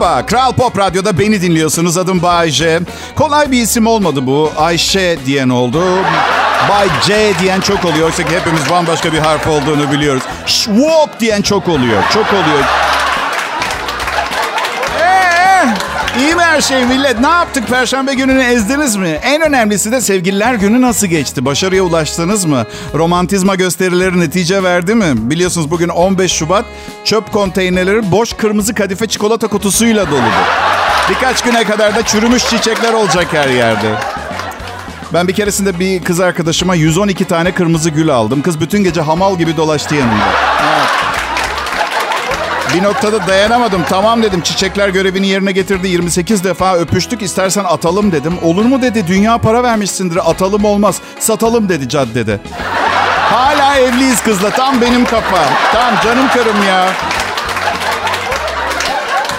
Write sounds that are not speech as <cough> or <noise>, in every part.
Merhaba, Kral Pop Radyo'da beni dinliyorsunuz. Adım Bayce. Kolay bir isim olmadı bu. Ayşe diyen oldu. Bay C diyen çok oluyor. Oysa ki hepimiz bambaşka bir harf olduğunu biliyoruz. Şvop diyen çok oluyor. Çok oluyor. İyi mi her şey millet? Ne yaptık? Perşembe gününü ezdiniz mi? En önemlisi de sevgililer günü nasıl geçti? Başarıya ulaştınız mı? Romantizma gösterileri netice verdi mi? Biliyorsunuz bugün 15 Şubat. Çöp konteynerleri boş kırmızı kadife çikolata kutusuyla doludu. Birkaç güne kadar da çürümüş çiçekler olacak her yerde. Ben bir keresinde bir kız arkadaşıma 112 tane kırmızı gül aldım. Kız bütün gece hamal gibi dolaştı yanımda. Evet. Bir noktada dayanamadım. Tamam dedim çiçekler görevini yerine getirdi. 28 defa öpüştük istersen atalım dedim. Olur mu dedi dünya para vermişsindir atalım olmaz. Satalım dedi caddede. Hala evliyiz kızla tam benim kafa. Tam canım karım ya.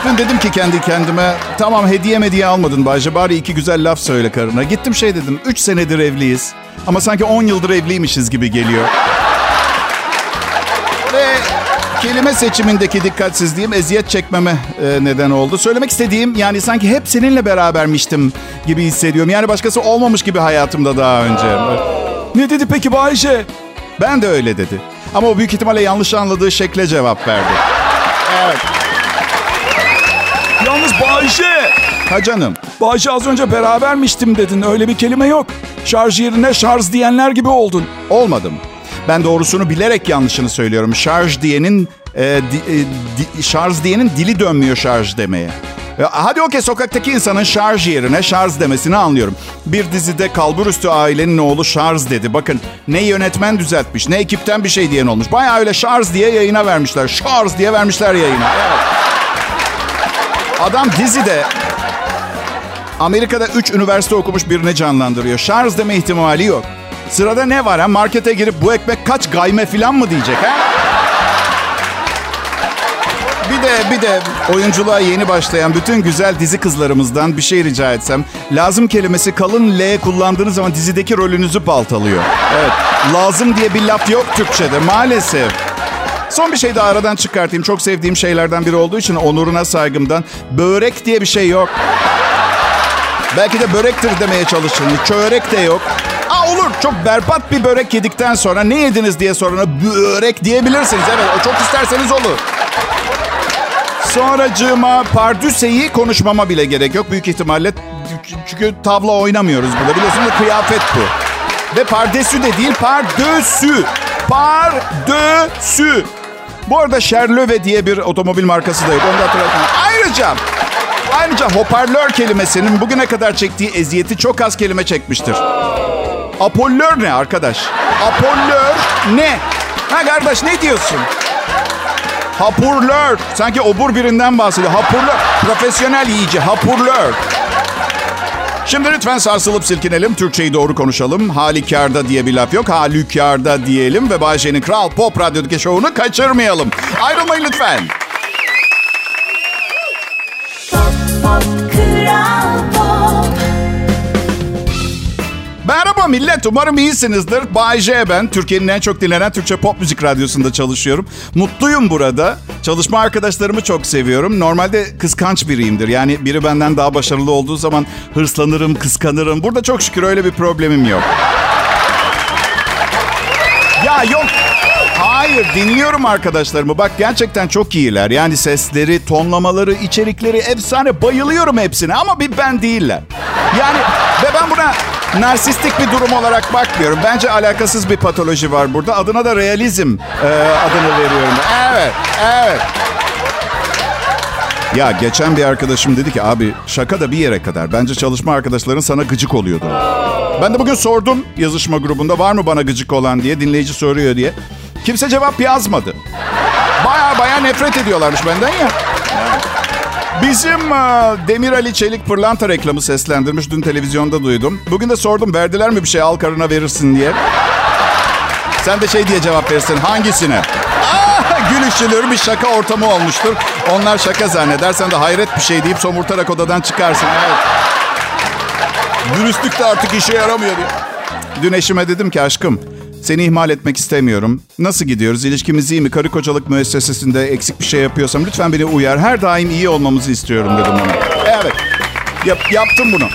Dün dedim ki kendi kendime tamam hediye hediye almadın Bayce bari iki güzel laf söyle karına. Gittim şey dedim 3 senedir evliyiz ama sanki 10 yıldır evliymişiz gibi geliyor. Kelime seçimindeki dikkatsizliğim eziyet çekmeme e, neden oldu. Söylemek istediğim yani sanki hep seninle berabermiştim gibi hissediyorum. Yani başkası olmamış gibi hayatımda daha önce. Ne dedi peki Bayce? Ben de öyle dedi. Ama o büyük ihtimalle yanlış anladığı şekle cevap verdi. Evet. Yalnız Bayşe. Ha canım. Bayşe az önce berabermiştim dedin. Öyle bir kelime yok. Şarj yerine şarj diyenler gibi oldun. Olmadım. Ben doğrusunu bilerek yanlışını söylüyorum. Şarj diyenin e, di, e, di, şarj diyenin dili dönmüyor şarj demeye. E, hadi okey sokaktaki insanın şarj yerine şarj demesini anlıyorum. Bir dizide kalburüstü ailenin oğlu şarj dedi. Bakın ne yönetmen düzeltmiş ne ekipten bir şey diyen olmuş. Baya öyle şarj diye yayına vermişler. Şarj diye vermişler yayına. Adam dizide Amerika'da 3 üniversite okumuş birini canlandırıyor. Şarj deme ihtimali yok. Sırada ne var ha? Markete girip bu ekmek kaç gayme falan mı diyecek ha? Bir de bir de oyunculuğa yeni başlayan bütün güzel dizi kızlarımızdan bir şey rica etsem. Lazım kelimesi kalın L kullandığınız zaman dizideki rolünüzü baltalıyor. Evet. Lazım diye bir laf yok Türkçe'de maalesef. Son bir şey daha aradan çıkartayım. Çok sevdiğim şeylerden biri olduğu için onuruna saygımdan. Börek diye bir şey yok. Belki de börektir demeye çalışın. Çörek de yok. Olur. Çok berbat bir börek yedikten sonra ne yediniz diye sorana börek diyebilirsiniz. Evet o çok isterseniz olur. Sonracığıma pardüseyi konuşmama bile gerek yok. Büyük ihtimalle çünkü tavla oynamıyoruz burada. Biliyorsunuz kıyafet bu. Ve pardesü de değil pardösü. Pardösü. Bu arada Sherlöve diye bir otomobil markası da yok. Onu da hatırlatın. Ayrıca Ayrıca hoparlör kelimesinin bugüne kadar çektiği eziyeti çok az kelime çekmiştir. Apollör ne arkadaş? Apollör ne? Ha kardeş ne diyorsun? Hapurlör. Sanki obur birinden bahsediyor. Hapurlör. Profesyonel yiyici. Hapurlör. Şimdi lütfen sarsılıp silkinelim. Türkçeyi doğru konuşalım. Halükarda diye bir laf yok. Halükarda diyelim ve Bayşe'nin Kral Pop Radyo'daki şovunu kaçırmayalım. Ayrılmayın lütfen. Merhaba millet. Umarım iyisinizdir. Bay J ben. Türkiye'nin en çok dinlenen Türkçe pop müzik radyosunda çalışıyorum. Mutluyum burada. Çalışma arkadaşlarımı çok seviyorum. Normalde kıskanç biriyimdir. Yani biri benden daha başarılı olduğu zaman hırslanırım, kıskanırım. Burada çok şükür öyle bir problemim yok. Ya yok. Hayır dinliyorum arkadaşlarımı. Bak gerçekten çok iyiler. Yani sesleri, tonlamaları, içerikleri efsane. Bayılıyorum hepsine ama bir ben değiller. Yani ve ben buna narsistik bir durum olarak bakmıyorum. Bence alakasız bir patoloji var burada. Adına da realizm e, adını veriyorum. Evet, evet. Ya geçen bir arkadaşım dedi ki abi şaka da bir yere kadar. Bence çalışma arkadaşların sana gıcık oluyordu. Ben de bugün sordum yazışma grubunda var mı bana gıcık olan diye dinleyici soruyor diye. Kimse cevap yazmadı. Baya baya nefret ediyorlarmış benden ya. Bizim uh, Demir Ali Çelik pırlanta reklamı seslendirmiş. Dün televizyonda duydum. Bugün de sordum verdiler mi bir şey al karına verirsin diye. Sen de şey diye cevap verirsin. Hangisine? Aa, gülüşülür bir şaka ortamı olmuştur. Onlar şaka zanneder. Sen de hayret bir şey deyip somurtarak odadan çıkarsın. Evet. Dürüstlük de artık işe yaramıyor diye. Dün eşime dedim ki aşkım Seni ihmal etmek istemiyorum. Nasıl gidiyoruz? İlişkimiz iyi mi? Karı kocalık müessesesinde eksik bir şey yapıyorsam lütfen beni uyar. Her daim iyi olmamızı istiyorum dedim ona. Evet. Yap, yaptım bunu.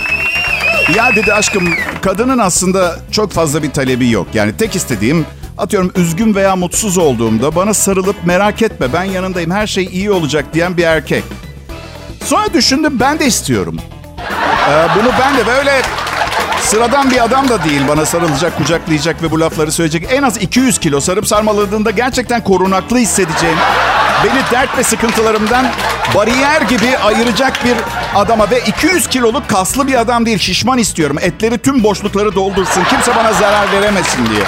Ya dedi aşkım kadının aslında çok fazla bir talebi yok. Yani tek istediğim atıyorum üzgün veya mutsuz olduğumda bana sarılıp merak etme ben yanındayım her şey iyi olacak diyen bir erkek. Sonra düşündüm ben de istiyorum. Ee, bunu ben de böyle sıradan bir adam da değil bana sarılacak, kucaklayacak ve bu lafları söyleyecek. En az 200 kilo sarıp sarmaladığında gerçekten korunaklı hissedeceğim. Beni dert ve sıkıntılarımdan bariyer gibi ayıracak bir adama ve 200 kiloluk kaslı bir adam değil şişman istiyorum. Etleri tüm boşlukları doldursun. Kimse bana zarar veremesin diye.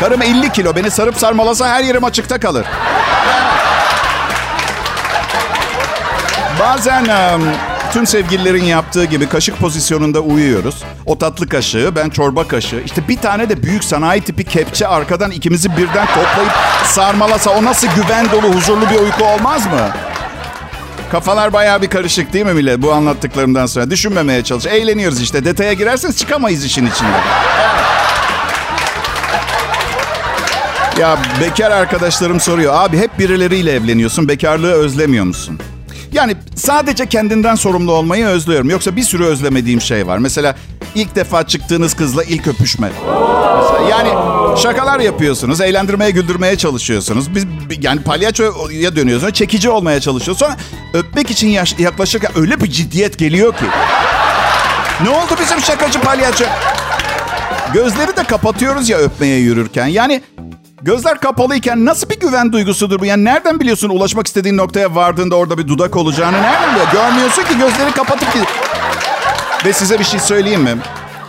Karım 50 kilo. Beni sarıp sarmalasa her yerim açıkta kalır. Bazen tüm sevgililerin yaptığı gibi kaşık pozisyonunda uyuyoruz. O tatlı kaşığı, ben çorba kaşığı. İşte bir tane de büyük sanayi tipi kepçe arkadan ikimizi birden toplayıp sarmalasa o nasıl güven dolu, huzurlu bir uyku olmaz mı? Kafalar bayağı bir karışık değil mi millet bu anlattıklarımdan sonra? Düşünmemeye çalış. Eğleniyoruz işte. Detaya girerseniz çıkamayız işin içinden. Ya bekar arkadaşlarım soruyor. Abi hep birileriyle evleniyorsun. Bekarlığı özlemiyor musun? Yani sadece kendinden sorumlu olmayı özlüyorum. Yoksa bir sürü özlemediğim şey var. Mesela ilk defa çıktığınız kızla ilk öpüşme. Mesela yani şakalar yapıyorsunuz, eğlendirmeye, güldürmeye çalışıyorsunuz. Biz yani palyaçoya dönüyorsunuz, çekici olmaya çalışıyorsunuz. Sonra öpmek için yaklaşırken öyle bir ciddiyet geliyor ki. Ne oldu bizim şakacı palyaço? Gözleri de kapatıyoruz ya öpmeye yürürken. Yani Gözler kapalıyken nasıl bir güven duygusudur bu? Yani nereden biliyorsun ulaşmak istediğin noktaya vardığında orada bir dudak olacağını? Nereden biliyorsun? Görmüyorsun ki gözleri kapatıp gid- Ve size bir şey söyleyeyim mi?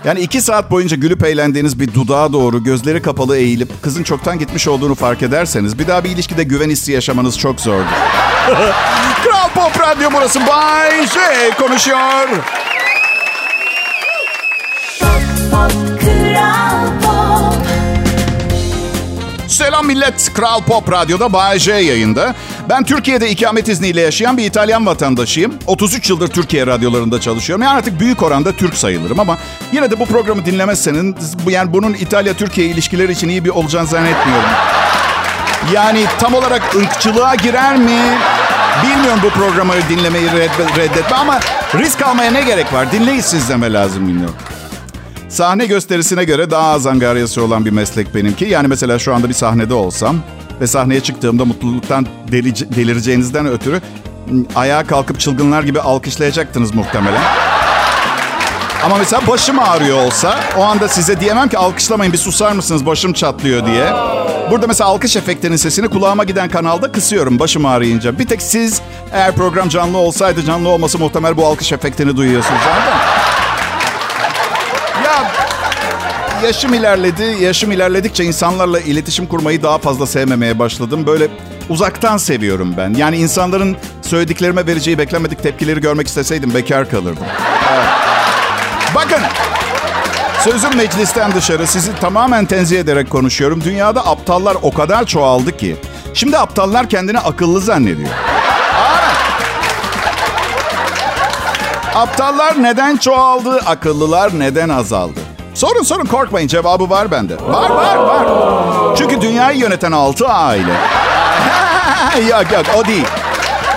Yani iki saat boyunca gülüp eğlendiğiniz bir dudağa doğru gözleri kapalı eğilip kızın çoktan gitmiş olduğunu fark ederseniz bir daha bir ilişkide güven hissi yaşamanız çok zordur. <laughs> Kral Pop Radyo burası Bay J konuşuyor. Selam millet. Kral Pop Radyo'da Bay J yayında. Ben Türkiye'de ikamet izniyle yaşayan bir İtalyan vatandaşıyım. 33 yıldır Türkiye radyolarında çalışıyorum. Yani artık büyük oranda Türk sayılırım ama yine de bu programı dinlemezseniz yani bunun İtalya-Türkiye ilişkileri için iyi bir olacağını zannetmiyorum. Yani tam olarak ırkçılığa girer mi? Bilmiyorum bu programı dinlemeyi reddetme ama risk almaya ne gerek var? Dinleyin siz deme lazım bilmiyorum. Sahne gösterisine göre daha az angaryası olan bir meslek benimki. Yani mesela şu anda bir sahnede olsam ve sahneye çıktığımda mutluluktan deli, delireceğinizden ötürü ayağa kalkıp çılgınlar gibi alkışlayacaktınız muhtemelen. Ama mesela başım ağrıyor olsa o anda size diyemem ki alkışlamayın bir susar mısınız başım çatlıyor diye. Burada mesela alkış efektinin sesini kulağıma giden kanalda kısıyorum başım ağrıyınca. Bir tek siz eğer program canlı olsaydı canlı olması muhtemel bu alkış efektini duyuyorsunuz. Anladın yaşım ilerledi. Yaşım ilerledikçe insanlarla iletişim kurmayı daha fazla sevmemeye başladım. Böyle uzaktan seviyorum ben. Yani insanların söylediklerime vereceği beklenmedik tepkileri görmek isteseydim bekar kalırdım. Evet. Bakın. Sözüm meclisten dışarı sizi tamamen tenzih ederek konuşuyorum. Dünyada aptallar o kadar çoğaldı ki. Şimdi aptallar kendini akıllı zannediyor. Aptallar neden çoğaldı, akıllılar neden azaldı? Sorun sorun korkmayın cevabı var bende. Var var var. Çünkü dünyayı yöneten altı aile. <laughs> yok yok o değil.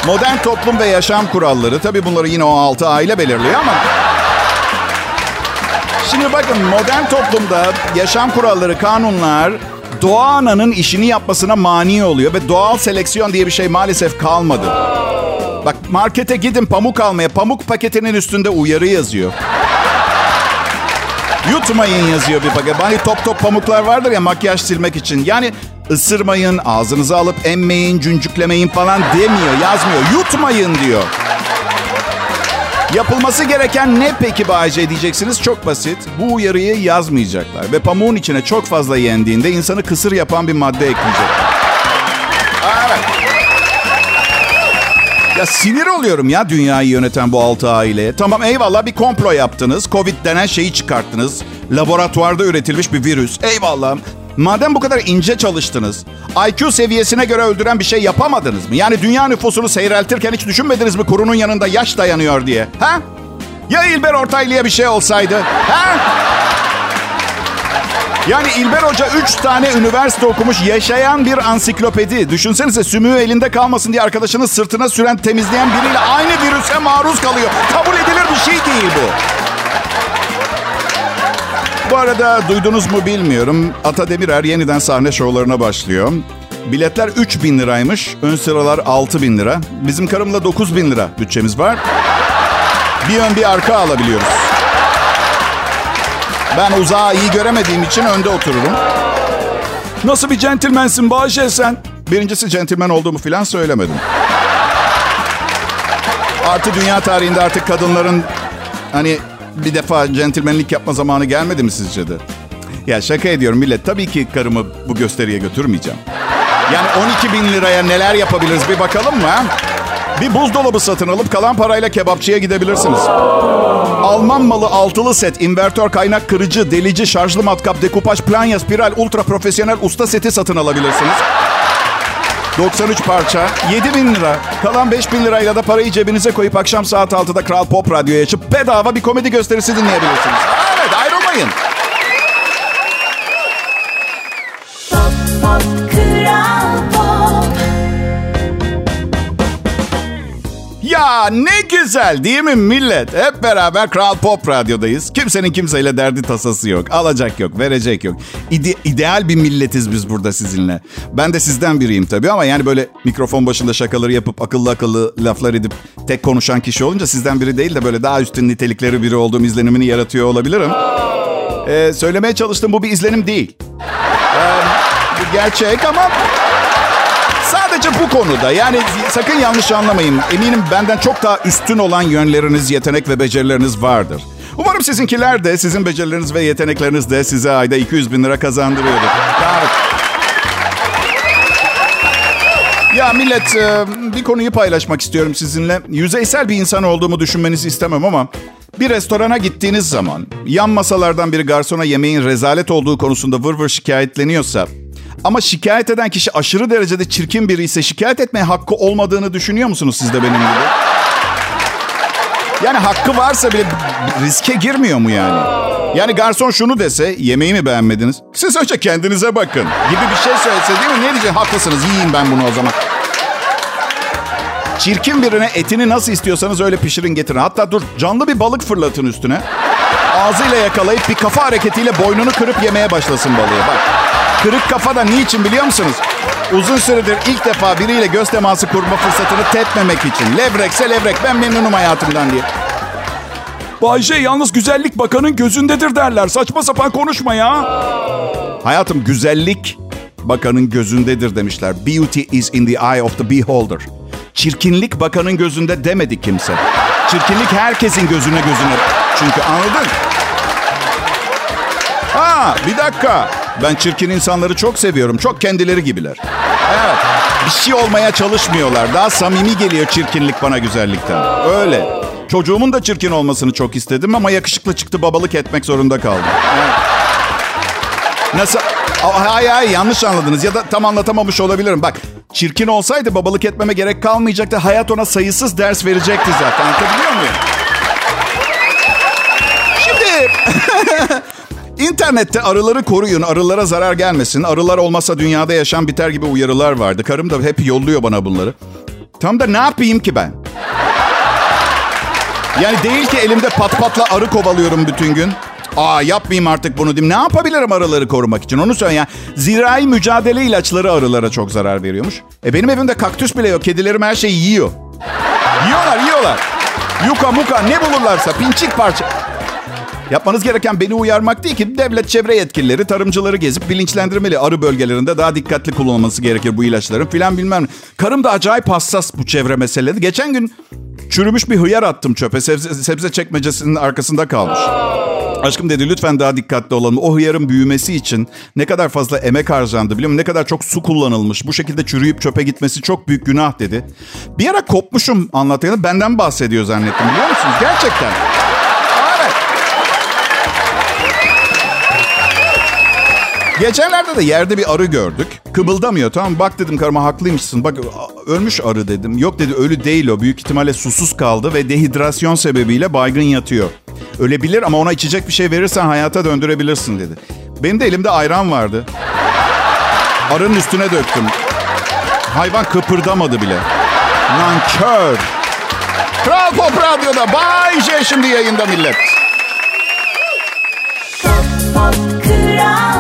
Modern toplum ve yaşam kuralları tabii bunları yine o altı aile belirliyor ama... Şimdi bakın modern toplumda yaşam kuralları, kanunlar doğa ananın işini yapmasına mani oluyor ve doğal seleksiyon diye bir şey maalesef kalmadı. Bak markete gidin pamuk almaya. Pamuk paketinin üstünde uyarı yazıyor. Yutmayın yazıyor bir paket. Hani top top pamuklar vardır ya makyaj silmek için. Yani ısırmayın, ağzınıza alıp emmeyin, cüncüklemeyin falan demiyor, yazmıyor. Yutmayın diyor. Yapılması gereken ne peki Bayce diyeceksiniz? Çok basit. Bu uyarıyı yazmayacaklar. Ve pamuğun içine çok fazla yendiğinde insanı kısır yapan bir madde ekleyecekler. Ya sinir oluyorum ya dünyayı yöneten bu altı aileye. Tamam eyvallah bir komplo yaptınız. Covid denen şeyi çıkarttınız. Laboratuvarda üretilmiş bir virüs. Eyvallah. Madem bu kadar ince çalıştınız, IQ seviyesine göre öldüren bir şey yapamadınız mı? Yani dünya nüfusunu seyreltirken hiç düşünmediniz mi kurunun yanında yaş dayanıyor diye? Ha? Ya İlber Ortaylı'ya bir şey olsaydı? Ha? Yani İlber Hoca 3 tane üniversite okumuş yaşayan bir ansiklopedi. Düşünsenize sümüğü elinde kalmasın diye arkadaşını sırtına süren temizleyen biriyle aynı virüse maruz kalıyor. Kabul edilir bir şey değil bu. Bu arada duydunuz mu bilmiyorum. Ata Demirer yeniden sahne şovlarına başlıyor. Biletler 3 bin liraymış. Ön sıralar 6 bin lira. Bizim karımla 9 bin lira bütçemiz var. Bir ön bir arka alabiliyoruz. Ben uzağı iyi göremediğim için önde otururum. Nasıl bir centilmensin Bahçe sen? Birincisi centilmen olduğumu falan söylemedim. Artı dünya tarihinde artık kadınların hani bir defa centilmenlik yapma zamanı gelmedi mi sizce de? Ya şaka ediyorum millet. Tabii ki karımı bu gösteriye götürmeyeceğim. Yani 12 bin liraya neler yapabiliriz bir bakalım mı? Bir buzdolabı satın alıp kalan parayla kebapçıya gidebilirsiniz. Alman malı altılı set, invertör, kaynak kırıcı, delici, şarjlı matkap, dekupaj, planya, spiral, ultra profesyonel usta seti satın alabilirsiniz. 93 parça, 7 bin lira. Kalan 5 bin lirayla da parayı cebinize koyup akşam saat 6'da Kral Pop Radyo'ya açıp bedava bir komedi gösterisi dinleyebilirsiniz. Evet ayrılmayın. Pop, pop, Ne güzel değil mi millet? Hep beraber Kral Pop Radyo'dayız. Kimsenin kimseyle derdi tasası yok. Alacak yok, verecek yok. İde- ideal bir milletiz biz burada sizinle. Ben de sizden biriyim tabii ama yani böyle mikrofon başında şakaları yapıp akıllı akıllı laflar edip tek konuşan kişi olunca sizden biri değil de böyle daha üstün nitelikleri biri olduğum izlenimini yaratıyor olabilirim. Ee, söylemeye çalıştığım bu bir izlenim değil. Ee, bu gerçek ama Sadece bu konuda yani sakın yanlış anlamayın. Eminim benden çok daha üstün olan yönleriniz, yetenek ve becerileriniz vardır. Umarım sizinkiler de, sizin becerileriniz ve yetenekleriniz de size ayda 200 bin lira kazandırıyordur. Ya millet e, bir konuyu paylaşmak istiyorum sizinle. Yüzeysel bir insan olduğumu düşünmenizi istemem ama bir restorana gittiğiniz zaman yan masalardan biri garsona yemeğin rezalet olduğu konusunda vır vır şikayetleniyorsa ama şikayet eden kişi aşırı derecede çirkin biri ise şikayet etmeye hakkı olmadığını düşünüyor musunuz siz de benim gibi? Yani hakkı varsa bile riske girmiyor mu yani? Yani garson şunu dese, yemeği mi beğenmediniz? Siz önce kendinize bakın gibi bir şey söylese değil mi? Ne diyecek? Haklısınız, yiyeyim ben bunu o zaman. Çirkin birine etini nasıl istiyorsanız öyle pişirin getirin. Hatta dur canlı bir balık fırlatın üstüne. Ağzıyla yakalayıp bir kafa hareketiyle boynunu kırıp yemeye başlasın balığı. Bak. Kırık kafa da niçin biliyor musunuz? Uzun süredir ilk defa biriyle göz teması kurma fırsatını tepmemek için. Levrekse levrek ben memnunum hayatımdan diye. Bayce yalnız güzellik bakanın gözündedir derler. Saçma sapan konuşma ya. Hayatım güzellik bakanın gözündedir demişler. Beauty is in the eye of the beholder. Çirkinlik bakanın gözünde demedi kimse. Çirkinlik herkesin gözüne gözüne. Çünkü anladın? Ha bir dakika. Ben çirkin insanları çok seviyorum. Çok kendileri gibiler. Evet. Bir şey olmaya çalışmıyorlar. Daha samimi geliyor çirkinlik bana güzellikten. Öyle. Çocuğumun da çirkin olmasını çok istedim ama yakışıklı çıktı babalık etmek zorunda kaldım. Nasıl? Hayır hayır yanlış anladınız ya da tam anlatamamış olabilirim. Bak çirkin olsaydı babalık etmeme gerek kalmayacaktı. Hayat ona sayısız ders verecekti zaten. Anlatabiliyor muyum? Şimdi <laughs> İnternette arıları koruyun, arılara zarar gelmesin. Arılar olmasa dünyada yaşam biter gibi uyarılar vardı. Karım da hep yolluyor bana bunları. Tam da ne yapayım ki ben? Yani değil ki elimde pat patla arı kovalıyorum bütün gün. Aa yapmayayım artık bunu diyeyim. Ne yapabilirim arıları korumak için? Onu söyle ya. Zirai mücadele ilaçları arılara çok zarar veriyormuş. E benim evimde kaktüs bile yok. Kedilerim her şeyi yiyor. Yiyorlar, yiyorlar. Yuka muka ne bulurlarsa pinçik parça. Yapmanız gereken beni uyarmak değil ki devlet çevre yetkilileri tarımcıları gezip bilinçlendirmeli. Arı bölgelerinde daha dikkatli kullanılması gerekir bu ilaçların filan bilmem. Karım da acayip hassas bu çevre meseleleri. Geçen gün çürümüş bir hıyar attım çöpe. Sebze, sebze çekmecesinin arkasında kalmış. Aşkım dedi lütfen daha dikkatli olalım. O hıyarın büyümesi için ne kadar fazla emek harcandı biliyor musun? Ne kadar çok su kullanılmış. Bu şekilde çürüyüp çöpe gitmesi çok büyük günah dedi. Bir ara kopmuşum anlatıyordum. Benden bahsediyor zannettim biliyor musunuz? Gerçekten. Geçenlerde de yerde bir arı gördük. Kımıldamıyor tamam Bak dedim karıma haklıymışsın. Bak ölmüş arı dedim. Yok dedi ölü değil o. Büyük ihtimalle susuz kaldı ve dehidrasyon sebebiyle baygın yatıyor. Ölebilir ama ona içecek bir şey verirsen hayata döndürebilirsin dedi. Benim de elimde ayran vardı. Arının üstüne döktüm. Hayvan kıpırdamadı bile. Nankör. Kral Pop Radyo'da Bay J şimdi yayında millet. Pop Kral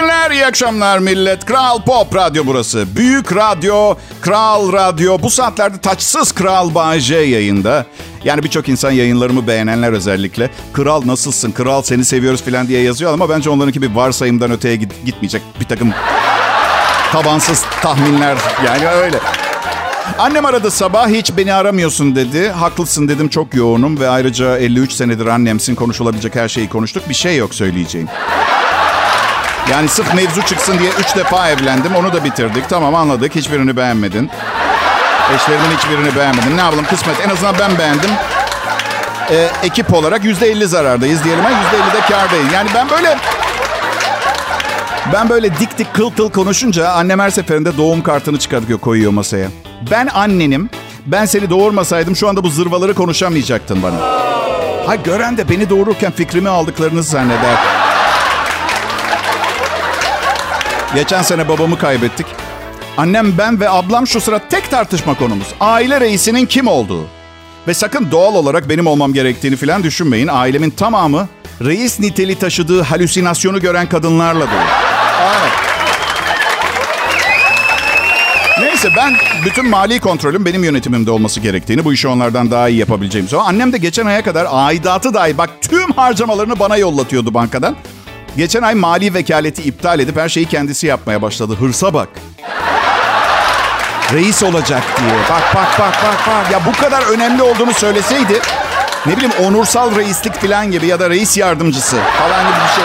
günler, iyi akşamlar millet. Kral Pop Radyo burası. Büyük Radyo, Kral Radyo. Bu saatlerde taçsız Kral J yayında. Yani birçok insan yayınlarımı beğenenler özellikle. Kral nasılsın, kral seni seviyoruz falan diye yazıyor ama bence onlarınki bir varsayımdan öteye git- gitmeyecek. Bir takım tabansız tahminler yani öyle. Annem aradı sabah hiç beni aramıyorsun dedi. Haklısın dedim çok yoğunum ve ayrıca 53 senedir annemsin konuşulabilecek her şeyi konuştuk. Bir şey yok söyleyeceğim. Yani sırf mevzu çıksın diye üç defa evlendim. Onu da bitirdik. Tamam anladık. Hiçbirini beğenmedin. Eşlerimin hiçbirini beğenmedin. Ne yapalım kısmet. En azından ben beğendim. Ee, ekip olarak yüzde elli zarardayız diyelim. Yüzde elli de kârdayız. Yani ben böyle... Ben böyle dik dik kıl kıl konuşunca annem her seferinde doğum kartını çıkartıyor koyuyor masaya. Ben annenim. Ben seni doğurmasaydım şu anda bu zırvaları konuşamayacaktın bana. Ha gören de beni doğururken fikrimi aldıklarını zanneder. Geçen sene babamı kaybettik. Annem, ben ve ablam şu sıra tek tartışma konumuz. Aile reisinin kim olduğu. Ve sakın doğal olarak benim olmam gerektiğini falan düşünmeyin. Ailemin tamamı reis niteli taşıdığı halüsinasyonu gören kadınlarla dolu. Neyse ben bütün mali kontrolün benim yönetimimde olması gerektiğini, bu işi onlardan daha iyi yapabileceğimi söylüyorum. Annem de geçen aya kadar aidatı dahi bak tüm harcamalarını bana yollatıyordu bankadan. Geçen ay mali vekaleti iptal edip her şeyi kendisi yapmaya başladı. Hırsa bak. Reis olacak diye. Bak bak bak bak bak. Ya bu kadar önemli olduğunu söyleseydi ne bileyim onursal reislik falan gibi ya da reis yardımcısı falan gibi bir şey.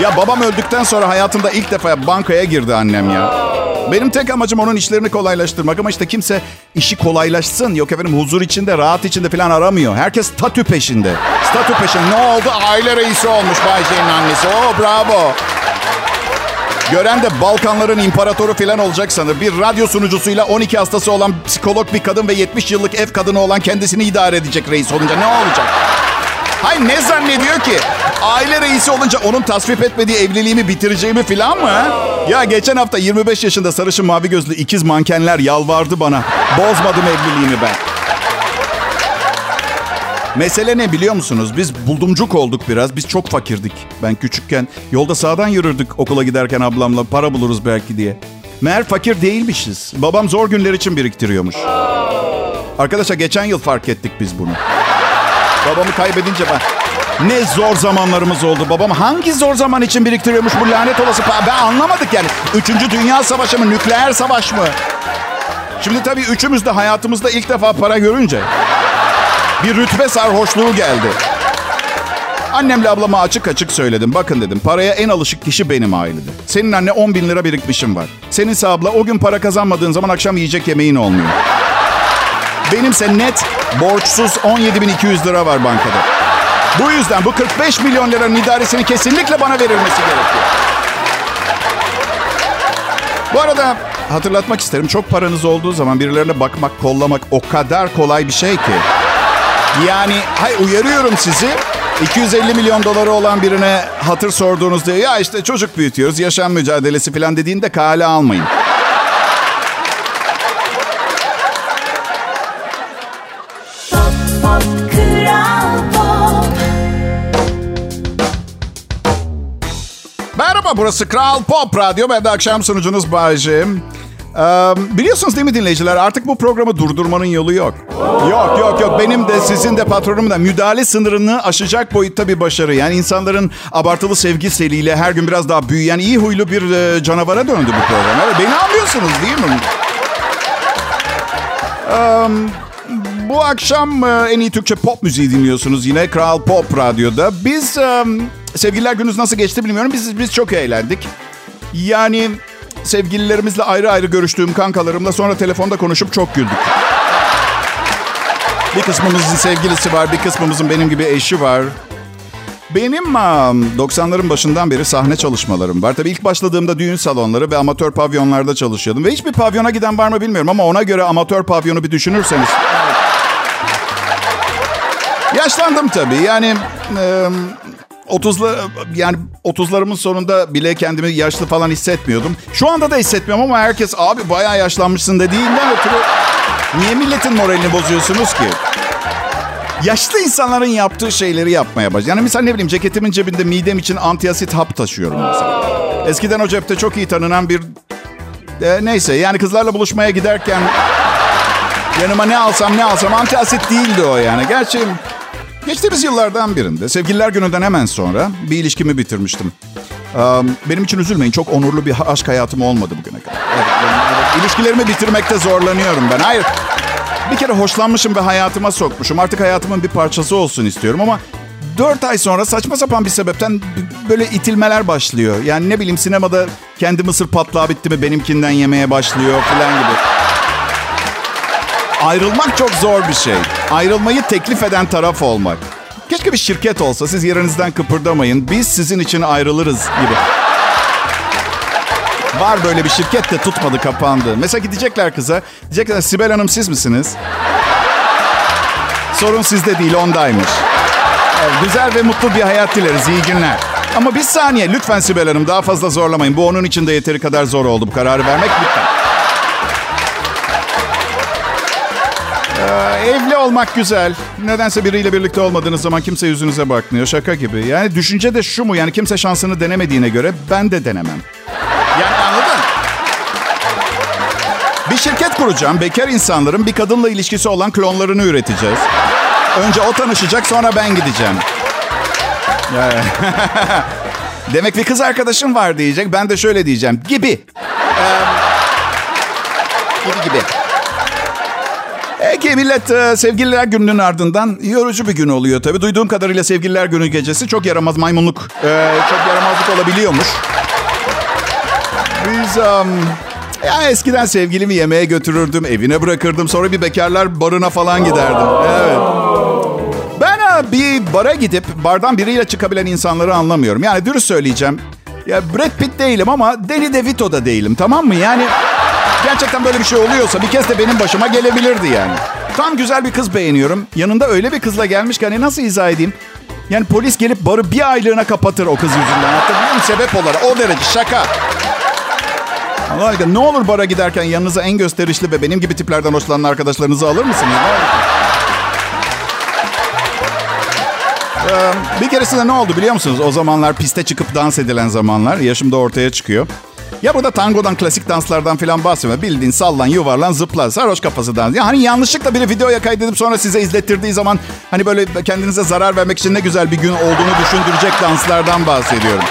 Ya babam öldükten sonra hayatımda ilk defa bankaya girdi annem ya. Benim tek amacım onun işlerini kolaylaştırmak ama işte kimse işi kolaylaşsın. Yok efendim huzur içinde, rahat içinde falan aramıyor. Herkes statü peşinde. Statü peşinde. Ne oldu? Aile reisi olmuş Bay J'nin annesi. Oo bravo. Gören de Balkanların imparatoru falan olacak sanır. Bir radyo sunucusuyla 12 hastası olan psikolog bir kadın ve 70 yıllık ev kadını olan kendisini idare edecek reis olunca ne olacak? Hayır ne zannediyor ki? Aile reisi olunca onun tasvip etmediği evliliğimi bitireceğimi falan mı? Ya geçen hafta 25 yaşında sarışın mavi gözlü ikiz mankenler yalvardı bana. Bozmadım evliliğimi ben. Mesele ne biliyor musunuz? Biz buldumcuk olduk biraz. Biz çok fakirdik. Ben küçükken yolda sağdan yürürdük okula giderken ablamla para buluruz belki diye. Meğer fakir değilmişiz. Babam zor günler için biriktiriyormuş. Arkadaşlar geçen yıl fark ettik biz bunu. Babamı kaybedince ben... Ne zor zamanlarımız oldu. Babam hangi zor zaman için biriktiriyormuş bu lanet olası para? Ben anlamadık yani. Üçüncü Dünya Savaşı mı? Nükleer savaş mı? Şimdi tabii üçümüz de hayatımızda ilk defa para görünce... Bir rütbe sarhoşluğu geldi. Annemle ablama açık açık söyledim. Bakın dedim paraya en alışık kişi benim ailede. Senin anne 10 bin lira birikmişim var. Seninse abla o gün para kazanmadığın zaman akşam yiyecek yemeğin olmuyor. Benimse net borçsuz 17.200 lira var bankada. Bu yüzden bu 45 milyon liranın idaresini kesinlikle bana verilmesi gerekiyor. Bu arada hatırlatmak isterim çok paranız olduğu zaman birilerine bakmak, kollamak o kadar kolay bir şey ki. Yani hay uyarıyorum sizi. 250 milyon doları olan birine hatır sorduğunuzda ya işte çocuk büyütüyoruz, yaşam mücadelesi falan dediğinde kale almayın. Burası Kral Pop Radyo. Ben de akşam sunucunuz Bayece'm. Ee, biliyorsunuz değil mi dinleyiciler artık bu programı durdurmanın yolu yok. Yok yok yok benim de sizin de patronumun da müdahale sınırını aşacak boyutta bir başarı. Yani insanların abartılı sevgi seliyle her gün biraz daha büyüyen iyi huylu bir e, canavara döndü bu program. Evet, beni anlıyorsunuz değil mi? Ee, bu akşam en iyi Türkçe pop müziği dinliyorsunuz yine Kral Pop Radyo'da. Biz sevgililer gününüz nasıl geçti bilmiyorum. Biz biz çok eğlendik. Yani sevgililerimizle ayrı ayrı görüştüğüm kankalarımla sonra telefonda konuşup çok güldük. Bir kısmımızın sevgilisi var, bir kısmımızın benim gibi eşi var. Benim um, 90'ların başından beri sahne çalışmalarım var. Tabii ilk başladığımda düğün salonları ve amatör pavyonlarda çalışıyordum. Ve hiçbir pavyona giden var mı bilmiyorum ama ona göre amatör pavyonu bir düşünürseniz. Yaşlandım tabii. Yani e, 30'lar yani 30'larımın sonunda bile kendimi yaşlı falan hissetmiyordum. Şu anda da hissetmiyorum ama herkes abi bayağı yaşlanmışsın dediğinden ötürü niye milletin moralini bozuyorsunuz ki? Yaşlı insanların yaptığı şeyleri yapmaya baş. Yani mesela ne bileyim ceketimin cebinde midem için antiasit hap taşıyorum mesela. Eskiden o cepte çok iyi tanınan bir... E, neyse yani kızlarla buluşmaya giderken... Yanıma ne alsam ne alsam antiasit değildi o yani. Gerçi geçtiğimiz yıllardan birinde sevgililer gününden hemen sonra bir ilişkimi bitirmiştim. Benim için üzülmeyin çok onurlu bir aşk hayatım olmadı bugüne kadar. Evet, evet, ilişkilerimi bitirmekte zorlanıyorum ben. Hayır bir kere hoşlanmışım ve hayatıma sokmuşum. Artık hayatımın bir parçası olsun istiyorum ama dört ay sonra saçma sapan bir sebepten böyle itilmeler başlıyor. Yani ne bileyim sinemada kendi mısır patlağı bitti mi benimkinden yemeye başlıyor falan gibi. Ayrılmak çok zor bir şey. Ayrılmayı teklif eden taraf olmak. Keşke bir şirket olsa siz yerinizden kıpırdamayın. Biz sizin için ayrılırız gibi. Var böyle bir şirket de tutmadı kapandı. Mesela gidecekler kıza. Diyecekler Sibel Hanım siz misiniz? Sorun sizde değil ondaymış. Güzel ve mutlu bir hayat dileriz. İyi günler. Ama bir saniye lütfen Sibel Hanım daha fazla zorlamayın. Bu onun için de yeteri kadar zor oldu bu kararı vermek. Lütfen. Ee, evli olmak güzel. Nedense biriyle birlikte olmadığınız zaman kimse yüzünüze bakmıyor. Şaka gibi. Yani düşünce de şu mu? Yani kimse şansını denemediğine göre ben de denemem. Yani anladın? Bir şirket kuracağım. Bekar insanların bir kadınla ilişkisi olan klonlarını üreteceğiz. Önce o tanışacak sonra ben gideceğim. Yani- <laughs> Demek bir kız arkadaşım var diyecek. Ben de şöyle diyeceğim. Gibi. Ee, gibi gibi. Peki millet e, sevgililer gününün ardından yorucu bir gün oluyor tabii. Duyduğum kadarıyla sevgililer günü gecesi çok yaramaz maymunluk, e, çok yaramazlık olabiliyormuş. Biz um, ya eskiden sevgilimi yemeğe götürürdüm, evine bırakırdım. Sonra bir bekarlar barına falan giderdim. Evet. Ben ha, bir bara gidip bardan biriyle çıkabilen insanları anlamıyorum. Yani dürüst söyleyeceğim. Ya Brad Pitt değilim ama Danny DeVito da değilim tamam mı? Yani gerçekten böyle bir şey oluyorsa bir kez de benim başıma gelebilirdi yani. Tam güzel bir kız beğeniyorum. Yanında öyle bir kızla gelmiş ki hani nasıl izah edeyim? Yani polis gelip barı bir aylığına kapatır o kız yüzünden. Hatta bilmiyorum sebep olarak. O derece şaka. Allah aşkına ne olur bara giderken yanınıza en gösterişli ve benim gibi tiplerden hoşlanan arkadaşlarınızı alır mısınız? Ee, bir keresinde ne oldu biliyor musunuz? O zamanlar piste çıkıp dans edilen zamanlar. Yaşım da ortaya çıkıyor. Ya burada tangodan, klasik danslardan falan bahsetmiyorum. Bildiğin sallan, yuvarlan, zıpla, sarhoş kafası dans. Ya hani yanlışlıkla biri videoya kaydedip sonra size izlettirdiği zaman... ...hani böyle kendinize zarar vermek için ne güzel bir gün olduğunu düşündürecek danslardan bahsediyorum.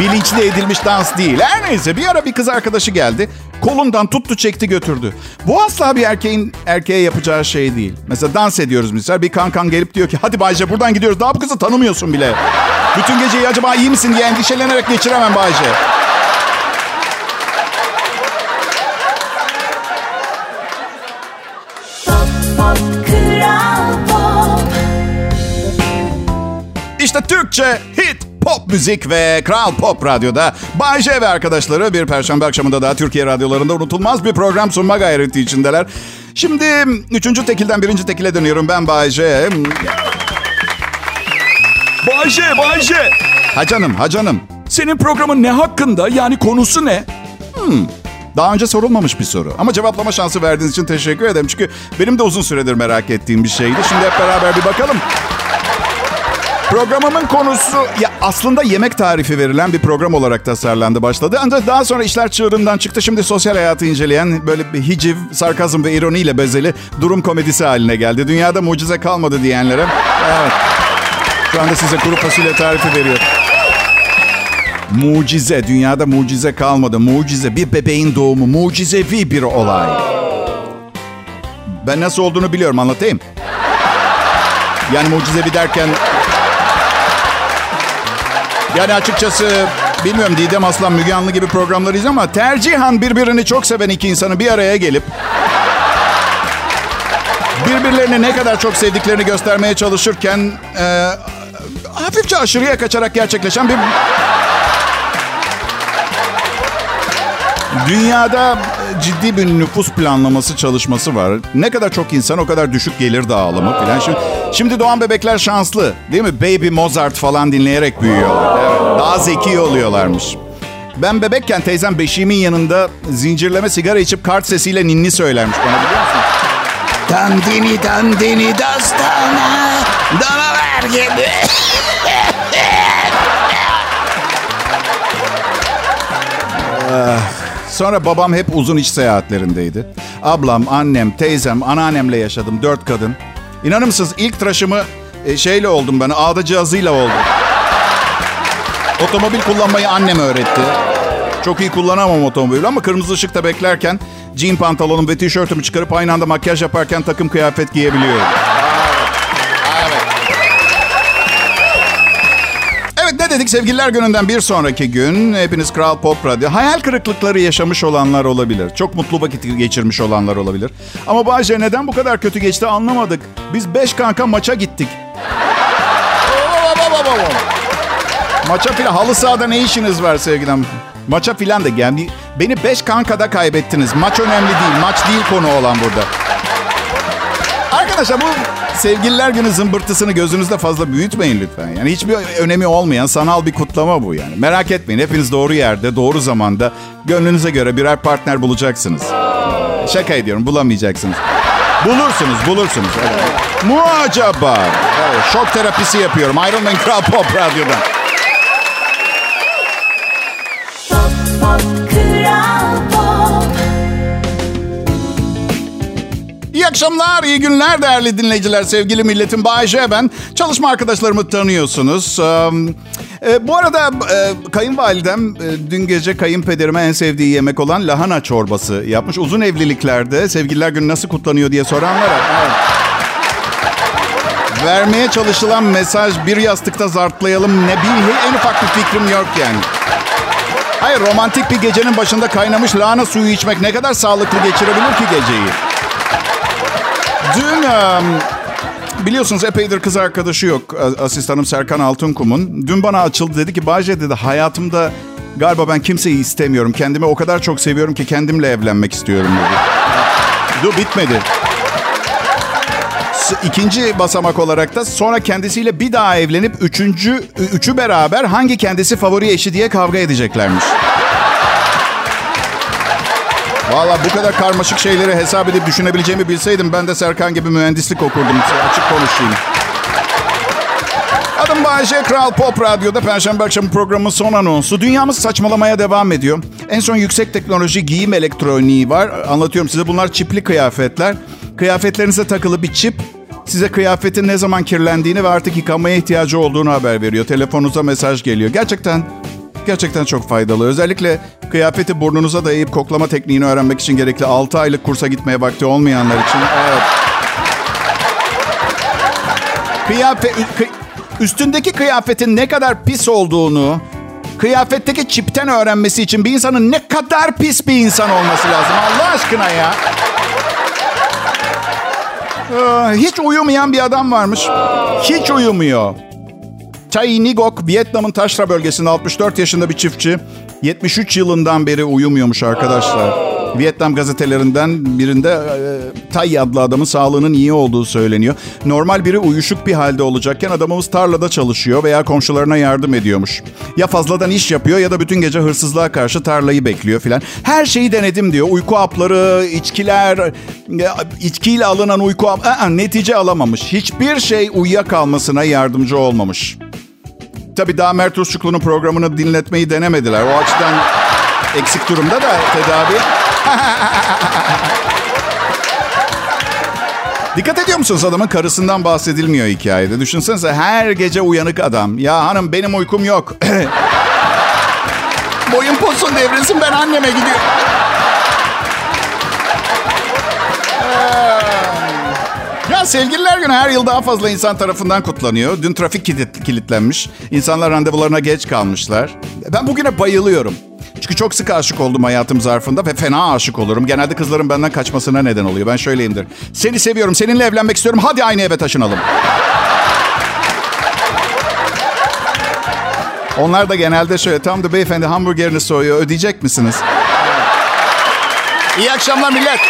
Bilinçli edilmiş dans değil. Her neyse bir ara bir kız arkadaşı geldi. Kolundan tuttu çekti götürdü. Bu asla bir erkeğin erkeğe yapacağı şey değil. Mesela dans ediyoruz misal. Bir kankan gelip diyor ki hadi Bayce buradan gidiyoruz. Daha bu kızı tanımıyorsun bile. Bütün geceyi acaba iyi misin diye endişelenerek geçiremem Bayce. İşte Türkçe hit pop müzik ve Kral Pop Radyo'da Bay J ve arkadaşları bir perşembe akşamında daha Türkiye radyolarında unutulmaz bir program sunma gayreti içindeler. Şimdi üçüncü tekilden birinci tekile dönüyorum. Ben Bay J. Bayce, Bayce. Ha canım, ha canım. Senin programın ne hakkında? Yani konusu ne? Daha önce sorulmamış bir soru. Ama cevaplama şansı verdiğiniz için teşekkür ederim. Çünkü benim de uzun süredir merak ettiğim bir şeydi. Şimdi hep beraber bir bakalım. Programımın konusu ya aslında yemek tarifi verilen bir program olarak tasarlandı başladı. Ancak daha sonra işler çığırından çıktı. Şimdi sosyal hayatı inceleyen böyle bir hiciv, sarkazm ve ironiyle bezeli durum komedisi haline geldi. Dünyada mucize kalmadı diyenlere. Evet. Şu anda size kuru fasulye tarifi veriyor. Mucize, dünyada mucize kalmadı. Mucize, bir bebeğin doğumu, mucizevi bir olay. Ben nasıl olduğunu biliyorum, anlatayım. Yani mucizevi derken... Yani açıkçası bilmiyorum Didem Aslan, Müge Anlı gibi programları izliyorum ama tercihan birbirini çok seven iki insanı bir araya gelip birbirlerini ne kadar çok sevdiklerini göstermeye çalışırken e, hafifçe aşırıya kaçarak gerçekleşen bir Dünyada ciddi bir nüfus planlaması çalışması var. Ne kadar çok insan o kadar düşük gelir dağılımı falan. Şimdi Şimdi doğan bebekler şanslı değil mi? Baby Mozart falan dinleyerek büyüyorlar. Daha zeki oluyorlarmış. Ben bebekken teyzem beşiğimin yanında zincirleme sigara içip kart sesiyle ninni söylermiş bana biliyor musun? Dandini dandini dastana danalar gibi. Sonra babam hep uzun iş seyahatlerindeydi. Ablam, annem, teyzem, anneannemle yaşadım. Dört kadın. İnanır mısınız ilk tıraşımı e, şeyle oldum ben. Ağda cihazıyla oldum. Otomobil kullanmayı annem öğretti. Çok iyi kullanamam otomobil ama kırmızı ışıkta beklerken jean pantolonum ve tişörtümü çıkarıp aynı anda makyaj yaparken takım kıyafet giyebiliyorum. Evet ne dedik sevgililer gününden bir sonraki gün hepiniz Kral Pop Radyo. Hayal kırıklıkları yaşamış olanlar olabilir. Çok mutlu vakit geçirmiş olanlar olabilir. Ama Bayce neden bu kadar kötü geçti anlamadık. Biz beş kanka maça gittik. Maça filan halı sahada ne işiniz var sevgilim? Maça filan da geldi. Beni beş kankada kaybettiniz. Maç önemli değil. Maç değil konu olan burada. Arkadaşlar bu sevgililer günü zımbırtısını gözünüzde fazla büyütmeyin lütfen. Yani hiçbir önemi olmayan sanal bir kutlama bu yani. Merak etmeyin hepiniz doğru yerde, doğru zamanda gönlünüze göre birer partner bulacaksınız. Şaka ediyorum bulamayacaksınız. Bulursunuz, bulursunuz. Evet. Mu acaba? Evet, şok terapisi yapıyorum. Ayrılmayın Kral Pop Radyo'dan. Akşamlar, iyi günler değerli dinleyiciler, sevgili milletim. Bayece ben. Çalışma arkadaşlarımı tanıyorsunuz. Ee, bu arada e, kayınvalidem e, dün gece kayınpederime en sevdiği yemek olan lahana çorbası yapmış. Uzun evliliklerde sevgililer günü nasıl kutlanıyor diye soranlara. Evet. Vermeye çalışılan mesaj bir yastıkta zartlayalım ne bir en ufak bir fikrim yok yani. Hayır romantik bir gecenin başında kaynamış lahana suyu içmek ne kadar sağlıklı geçirebilir ki geceyi? Dün biliyorsunuz epeydir kız arkadaşı yok a- asistanım Serkan Altunkum'un. Dün bana açıldı dedi ki Bahçe dedi hayatımda galiba ben kimseyi istemiyorum. Kendimi o kadar çok seviyorum ki kendimle evlenmek istiyorum dedi. Dur bitmedi. İkinci basamak olarak da sonra kendisiyle bir daha evlenip üçüncü, üçü beraber hangi kendisi favori eşi diye kavga edeceklermiş. Valla bu kadar karmaşık şeyleri hesap edip düşünebileceğimi bilseydim ben de Serkan gibi mühendislik okurdum. Açık konuşayım. Adım Bayece, Kral Pop Radyo'da Perşembe akşamı programın son anonsu. Dünyamız saçmalamaya devam ediyor. En son yüksek teknoloji giyim elektroniği var. Anlatıyorum size bunlar çipli kıyafetler. Kıyafetlerinize takılı bir çip size kıyafetin ne zaman kirlendiğini ve artık yıkanmaya ihtiyacı olduğunu haber veriyor. Telefonunuza mesaj geliyor. Gerçekten gerçekten çok faydalı. Özellikle kıyafeti burnunuza dayayıp koklama tekniğini öğrenmek için gerekli 6 aylık kursa gitmeye vakti olmayanlar için. Evet. Kıyafet, kı- üstündeki kıyafetin ne kadar pis olduğunu kıyafetteki çipten öğrenmesi için bir insanın ne kadar pis bir insan olması lazım Allah aşkına ya. Ee, Hiç uyumayan bir adam varmış. Hiç uyumuyor. Chai Nigok, Vietnam'ın Taşra bölgesinde 64 yaşında bir çiftçi. 73 yılından beri uyumuyormuş arkadaşlar. Vietnam gazetelerinden birinde e, Tay adlı adamın sağlığının iyi olduğu söyleniyor. Normal biri uyuşuk bir halde olacakken adamımız tarlada çalışıyor veya komşularına yardım ediyormuş. Ya fazladan iş yapıyor ya da bütün gece hırsızlığa karşı tarlayı bekliyor filan. Her şeyi denedim diyor. Uyku hapları, içkiler, e, içkiyle alınan uyku hap... Netice alamamış. Hiçbir şey uyuyakalmasına yardımcı olmamış. Tabii daha Mert Rusçuklu'nun programını dinletmeyi denemediler. O açıdan eksik durumda da tedavi. <laughs> Dikkat ediyor musunuz adamın karısından bahsedilmiyor hikayede. Düşünsenize her gece uyanık adam. Ya hanım benim uykum yok. <laughs> Boyun posun devrilsin ben anneme gidiyorum. Ya sevgililer günü her yıl daha fazla insan tarafından kutlanıyor. Dün trafik kilit, kilitlenmiş. İnsanlar randevularına geç kalmışlar. Ben bugüne bayılıyorum. Çünkü çok sık aşık oldum hayatım zarfında ve fena aşık olurum. Genelde kızların benden kaçmasına neden oluyor. Ben şöyleyimdir. Seni seviyorum, seninle evlenmek istiyorum. Hadi aynı eve taşınalım. Onlar da genelde şöyle, tam da beyefendi hamburgerini soğuyor, ödeyecek misiniz? İyi akşamlar millet.